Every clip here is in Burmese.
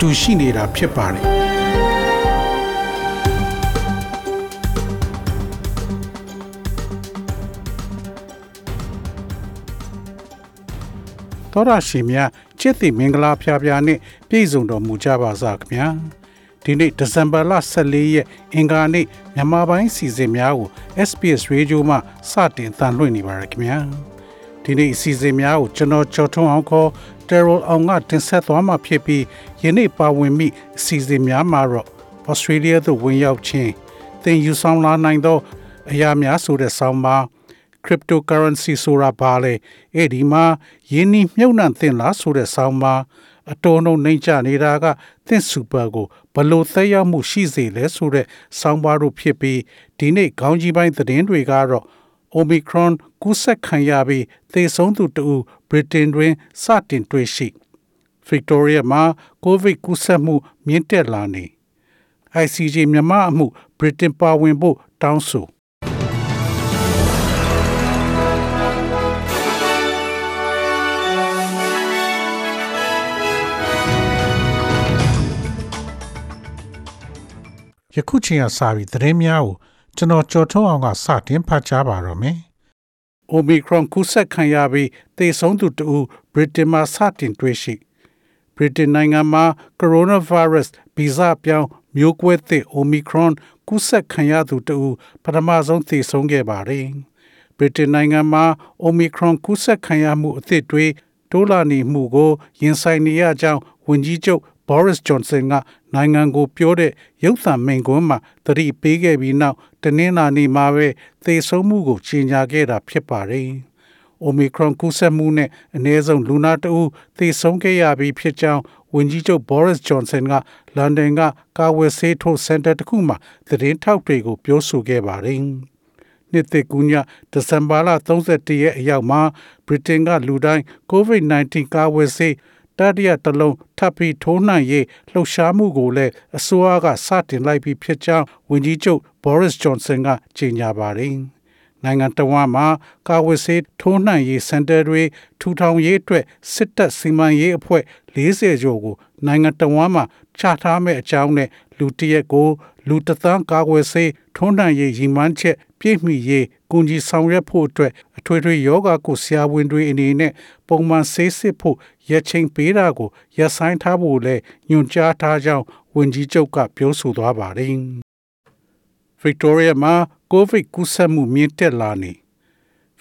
တူရှိနေတာဖြစ်ပါတယ်တော်ရရှိမြချစ်တိမင်္ဂလာဖျားဖျားနဲ့ပြည့်စုံတော်မူကြပါစားခင်ဗျာဒီနေ့ဒီဇင်ဘာလ14ရက်အင်္ဂါနေ့မြန်မာပိုင်းစီစဉ်များကို SPS Radio မှစတင်တန်လွှင့်နေပါရခင်ဗျာဒီနေ့အစီအစဉ်များကိုကျွန်တော်ကျော်ထွန်းအောင်ခေါ် Terrell အောင်ကတင်ဆက်သွားမှာဖြစ်ပြီးယနေ့ပါဝင်မိအစီအစဉ်များမှာတော့ Australia သို့ဝင်ရောက်ခြင်းသင်ယူဆောင်လာနိုင်သော အရာများဆိုတဲ့ဆောင်းပါး cryptocurrency ဆိုတာဘာလဲအဲ့ဒီမှာယင်းနှိမြုပ်နှံသင်လားဆိုတဲ့ဆောင်းပါးအတော်နှုံနှိမ့်ချနေတာကသင်စူပါကိုဘလို့သက်ရောက်မှုရှိစေလဲဆိုတဲ့ဆောင်းပါးတို့ဖြစ်ပြီးဒီနေ့ခေါင်းကြီးပိုင်းသတင်းတွေကတော့ Omicron ကူးစက်ခံရပြီးသေဆုံးသူတဦးဗြိတိန်တွင်စတင်တွေ့ရှိ Victoria မှာ COVID ကူးစက်မှုမြင့်တက်လာနေ ICJ မြန်မာအမှုဗြိတိန်ပါဝင်ဖို့တောင်းဆိုယခုချိန်ကစပြီးသတင်းများကို ကျွန်တော်ကြော်ထုတ်အောင်ကစတင်ဖတ်ကြားပါတော့မယ်။ Omicron ကူးစက်ခံရပြီးသေဆုံးသူတဦးဗြိတိန်မှာစတင်တွေ့ရှိဗြိတိန်နိုင်ငံမှာ coronavirus ဗီဇပြောင်းမျိုးကွဲသစ် Omicron ကူးစက်ခံရသူတဦးပထမဆုံးသေဆုံးခဲ့ပါတယ်။ဗြိတိန်နိုင်ငံမှာ Omicron ကူးစက်ခံရမှုအသစ်တွေတိုးလာနေမှုကိုရင်ဆိုင်နေရကြောင်းဝန်ကြီးချုပ် Boris Johnson ကနိုင်ငံကိုပြောတဲ့ရုပ်သံမိန့်ခွန်းမှာသတိပေးခဲ့ပြီးနောက်တနင်္လာနေ့မှာပဲသေဆုံးမှုကိုကြေညာခဲ့တာဖြစ်ပါတယ်။ Omicron ကူးစက်မှုနဲ့အနည်းဆုံးလူနာတဦးသေဆုံးခဲ့ရပြီးဖြစ်ကြောင်းဝန်ကြီးချုပ် Boris Johnson ကလန်ဒန်ကကာဝယ်ဆေးထိုးစင်တာတစ်ခုမှာသတင်းထောက်တွေကိုပြောဆိုခဲ့ပါတယ်။နှစ်သက်ကူးညဒီဇင်ဘာလ31ရက်အရောက်မှာဗြိတိန်ကလူတိုင်း COVID-19 ကာဝယ်ဆေး တတိယတစ်လုံးထပ်ပြီးထိုးနှံရေးလှုပ်ရှားမှုကိုလည်းအစိုးရကစတင်လိုက်ပြီးဖြစ်ကြောင်းဝန်ကြီးချုပ် Boris Johnson ကကြေညာပါတယ်။နိုင်ငံတော်မှာကာဝယ်ဆေးထိုးနှံရေးစင်တာတွေထူထောင်ရေးအတွက်စစ်တပ်စီမံရေးအဖွဲ့40ကျော်ကို နိုင်ငံတော်မှာချထားမဲ့အကြောင်းနဲ့လူတရက်ကိုလူတသန်းကာကွယ်ဆေးထုံးနှံရေးရည်မှန်းချက်ပြည့်မီရေးကူညီဆောင်ရွက်ဖို့အတွက်အထွေထွေယောဂကိုဆရာဝန်တွေအနေနဲ့ပုံမှန်ဆေးစစ်ဖို့ရချိန်ပေးတာကိုရပ်ဆိုင်းထားဖို့လည်းညွှန်ကြားထားကြောင်းဝန်ကြီးချုပ်ကပြောဆိုသွားပါတယ်။ Victoria မှာ COVID ကူးစက်မှုမြင့်တက်လာနေ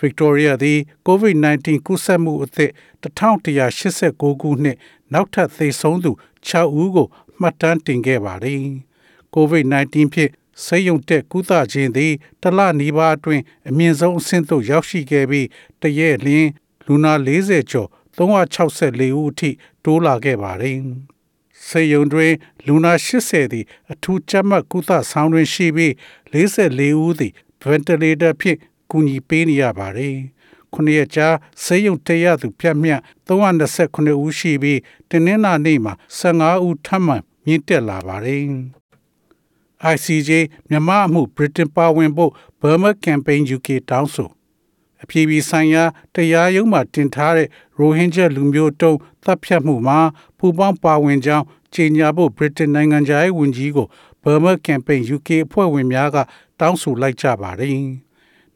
Victoria သည် COVID-19 ကူးစက်မှုအသစ်1189ခုနှစ်နောက်ထပ်သေဆုံးသူ6ဦးကိုမှတ်တမ်းတင်ခဲ့ပါတယ်။ COVID-19 ဖြင့်ဆေးရုံတက်ကုသခြင်းသည်တလနီးပါးအတွင်းအမြင့်ဆုံးအဆင့်သို့ရောက်ရှိခဲ့ပြီးတရက်လျင်လူနာ40ကျော်364ဦးအထိတိုးလာခဲ့ပါတယ်။ဆေးရုံတွင် လူနာ80သည်အထူးကြပ်မတ်ကုသဆောင်တွင်ရှိပြီး44ဦးသည် ventilator ဖြင့် ကူညီပေးနေရပါတယ်။ခုနှစ်ရက်ကြာဆေးရုံတက်ရသူပြတ်မြတ်329ဦးရှိပြီးတင်းနှင်းနာနေ့မှာ15ဦးထပ်မံမြင့်တက်လာပါတယ်။ ICJ မြန်မာအမှု Britain ပါဝင်ဖို့ Burma Campaign UK တောင်းဆိုအပြည်ပြည်ဆိုင်ရာတရားရုံးမှာတင်ထားတဲ့ရိုဟင်ဂျာလူမျိုးတုံးတပ်ဖြတ်မှုမှာပူပေါင်းပါဝင်ကြောင်းကြေညာဖို့ဗြိတိန်နိုင်ငံသားရေးဝန်ကြီးကို Burma Campaign UK အဖွဲ့ဝင်များကတောင်းဆိုလိုက်ကြပါတယ်။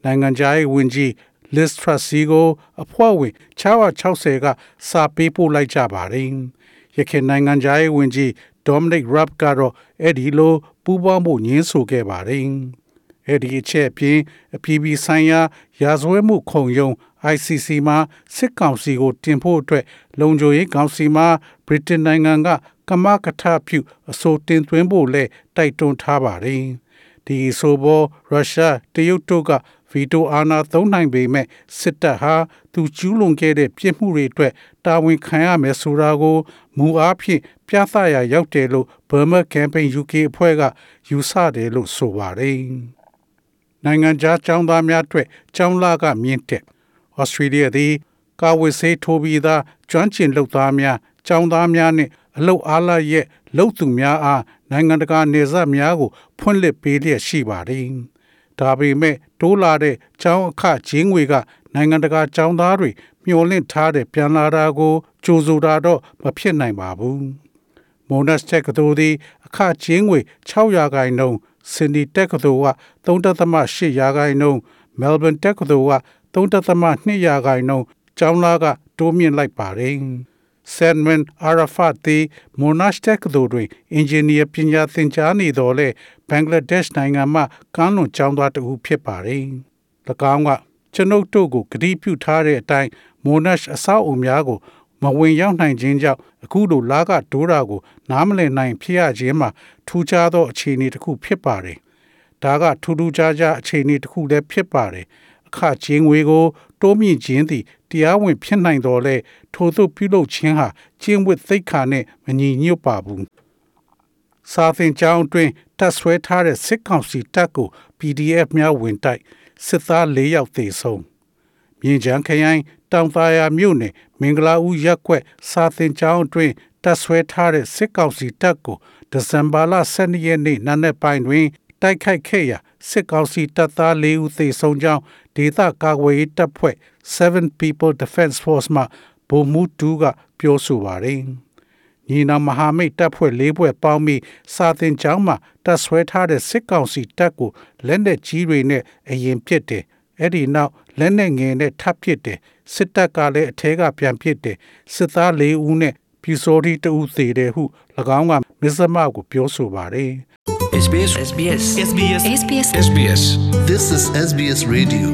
နိုင်ငံသားရေးဝန်ကြီး Liz Truss ကိုအဖွဲ့ဝင်660ကစာပေးပို့လိုက်ကြပါတယ်။ရခိုင်နိုင်ငံသားရေးဝန်ကြီး Dominic Raab ကတော့အဲ့ဒီလိုပူးပေါင်းဖို့ညှင်းဆိုခဲ့ပါတယ်။အဲ့ဒီအချက်အပြင်အပြည်ပြည်ဆိုင်ရာရာဇဝဲမှုခုံရုံး ICC မှာစစ်ကောင်စီကိုတင်ဖို့အတွက်လုံခြုံရေးကောင်စီမှာဗြိတိန်နိုင်ငံကကမကထပြုအဆိုတင်သွင်းဖို့လဲတိုက်တွန်းထားပါတယ်။ဒီဆိုဘောရုရှားတရုတ်တို့က ဗီတိုအာဏာသုံးနိုင်ပေမဲ့စစ်တပ်ဟာသူကျူးလွန်ခဲ့တဲ့ပြစ်မှုတွေအတွက်တာဝန်ခံရမယ်ဆိုတာကိုမူအားဖြင့်ပြသရာရောက်တယ်လို့ Burma Campaign UK အဖွဲ့ကယူဆတယ်လို့ဆိုပါတယ်။နိုင်ငံခြားចောင်းသားများအတွက်ចောင်းလာကမြင့်တက်ဩစတြေးလျသည်ကာဝစ်ဆေးထိုးပြီးသားကျွမ်းကျင်လုပ်သားများចောင်းသားများနှင့်အလုတ်အားလရဲ့လုပ်သူများအားနိုင်ငံတကာနေဆက်များကိုဖွင့်လှစ်ပေးလျက်ရှိပါတယ်။ဒါပေမဲ့ တိုးလာတဲ့ចောင်းအခချင်းငွေကနိုင်ငံတကာចောင်းသားတွေမျှော်လင့်ထားတဲ့ပြန်လာတာကိုကြိုဆိုတာတော့မဖြစ်နိုင်ပါဘူး။ Monash တက္ကသိုလ်သည်အခချင်းငွေ6ရာခိုင်နှုန်းစင်ဒီတက္ကသိုလ်က3.8ရာခိုင်နှုန်း Melbourne တက္ကသိုလ်က3.2ရာခိုင်နှုန်းကျောင်းသားကတိုးမြင့်လိုက်ပါတယ်။ Salman Arafat သည် Monash တက္ကသိုလ်တွင်အင်ဂျင်နီယာပညာသင်ကြားနေတော်လဲဘင်္ဂလားဒေ့ရှ်နိုင်ငံမှကမ်းလွန်ကျောင်းသားတစ်ဦးဖြစ်ပါတယ်။၎င်းကကျွန်ုပ်တို့ကိုဂတိပြုထားတဲ့အတိုင်း Monash အဆောက်အုံများကိုမဝင်ရောက်နိုင်ခြင်းကြောင့်အခုလိုလာကဒိုးတာကို နားမလည်နိုင်ဖြစ်ရခြင်းမှာထူးခြားသောအခြေအနေတစ်ခုဖြစ်ပါတယ်။ဒါကထူးထူးခြားခြားအခြေအနေတစ်ခုလည်းဖြစ်ပါတယ်။အခချင်းငွေကို တိုးမြင့်ခြင်းသည် တရားဝင်ဖြစ်နိုင်တော်လဲထို့သို့ပြုလုပ်ခြင်းဟာကျင့်ဝတ်သိက္ခာနှင့်မညီညွတ်ပါဘူး။စာသင်ကျောင်းအတွင်းတပ်ဆွဲထားတဲ့စစ်ကောင်စီတပ်ကို PDF များဝင်တိုက်စစ်သား၄ယောက်သေဆုံး။မြင်းချံခရိုင်တောင်သာယာမြို့နယ်မင်္ဂလာဦးရပ်ကွက်စာသင်ကျောင်းအတွင်းတပ်ဆွဲထားတဲ့စစ်ကောင်စီတပ်ကိုဒီဇင်ဘာလ12ရက်နေ့နံနက်ပိုင်းတွင် တိုက်ခိုက်ခဲ့ရာစစ်ကောင်စီတပ်သား၄ဦးသေဆုံးကြောင်းဒေသကာကွယ်ရေးတပ်ဖွဲ့7 People Defense Force မှဗိုလ်မှူးတူကပြောဆိုပါတယ်။ညီနောင်မဟာမိတ်တပ်ဖွဲ့၄ဖွဲ့ပေါင်းပြီးစာတင်ကျောင်းမှာတပ်ဆွဲထားတဲ့စစ်ကောင်စီတပ်ကိုလက်နက်ကြီးတွေနဲ့အရင်ပစ်တယ်။အဲ့ဒီနောက်လက်နက်ငယ်နဲ့ထပ်ပစ်တယ်။စစ်တပ်ကလည်းအထဲကပြန်ပစ်တယ်။စစ်သား၄ဦးနဲ့ ပြူစော်ဒီတဦးသေးတယ်ဟု၎င်းကမစ္စမကိုပြောဆိုပါတယ်။ SBS SBS SBS SBS SBS This is SBS Radio.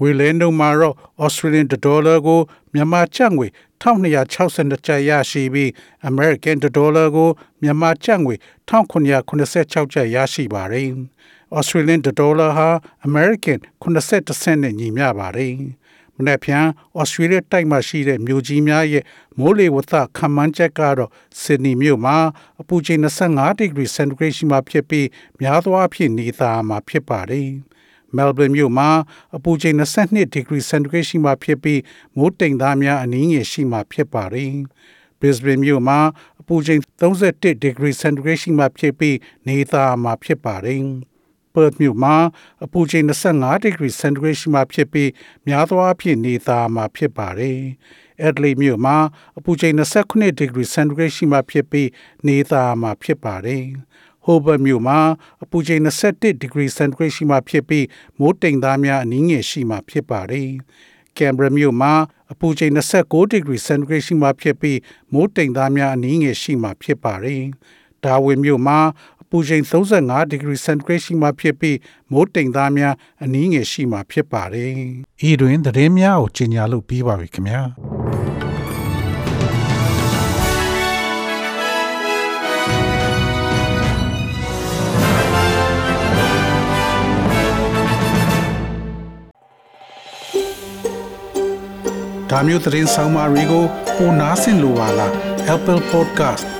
ငွေလဲနှုန်းမှာတော့ Australian dollar ကိုမြန်မာကျပ်ငွေ1262ကျပ်ရရှိပြီး American dollar ကိုမြန်မာကျပ်ငွေ1986ကျပ်ရရှိပါတယ်။ Australian dollar ဟာ American 80စနစ်နဲ့ညီမျှပါတယ်။ မနေ့ဖြန် Australia တိုက်မှာရှိတဲ့မြို့ကြီးများရဲ့မိုးလေဝသခန့်မှန်းချက်ကတော့ Sydney မြို့မှာအပူချိန်25 degree centigrade ရှိမှဖြစ်ပြီးများသောအားဖြင့်နေသားမှာဖြစ်ပါတယ်။ Melbourne မြို့မှာအပူချိန်22 degree centigrade ရှိမှဖြစ်ပြီးမိုးတိမ်သားများအနည်းငယ်ရှိမှဖြစ်ပါတယ်။ Brisbane မြို့မှာအပူချိန်31 degree centigrade ရှိမှဖြစ်ပြီးနေသားမှာဖြစ်ပါတယ်။ Perth မြို့မှာအပူချိန်25 degree centigrade ရှိမှဖြစ်ပြီးများသောအားဖြင့်နေသားမှာဖြစ်ပါတယ်။ Adelaide မြို့မှာအပူချိန်29 degree centigrade ရှိမှဖြစ်ပြီးနေသားမှာဖြစ်ပါတယ်။ Hobart မြို့မှာအပူချိန်21 degree centigrade ရှိမှဖြစ်ပြီးမိုးတိမ်သားများအနည်းငယ်ရှိမှဖြစ်ပါတယ်။ Canberra မြို့မှာအပူချိန်29 degree centigrade ရှိမှဖြစ်ပြီးမိုးတိမ်သားများအနည်းငယ်ရှိမှဖြစ်ပါတယ်။ Darwin မြို့မှာအ ပူချိန်35 degree centigrade ရှိမှဖြစ်ပြီးမိုးတိမ်သားများအနည်းငယ်ရှိမှဖြစ်ပါတယ်။ဤတွင်သတင်းများကိုကြီးညာလို့ပြီးပါပြီခင်ဗျာ။။ဒါမျိုးသတင်းဆောင်မတွေကိုပိုနားဆင်လိုပါလား Apple Podcast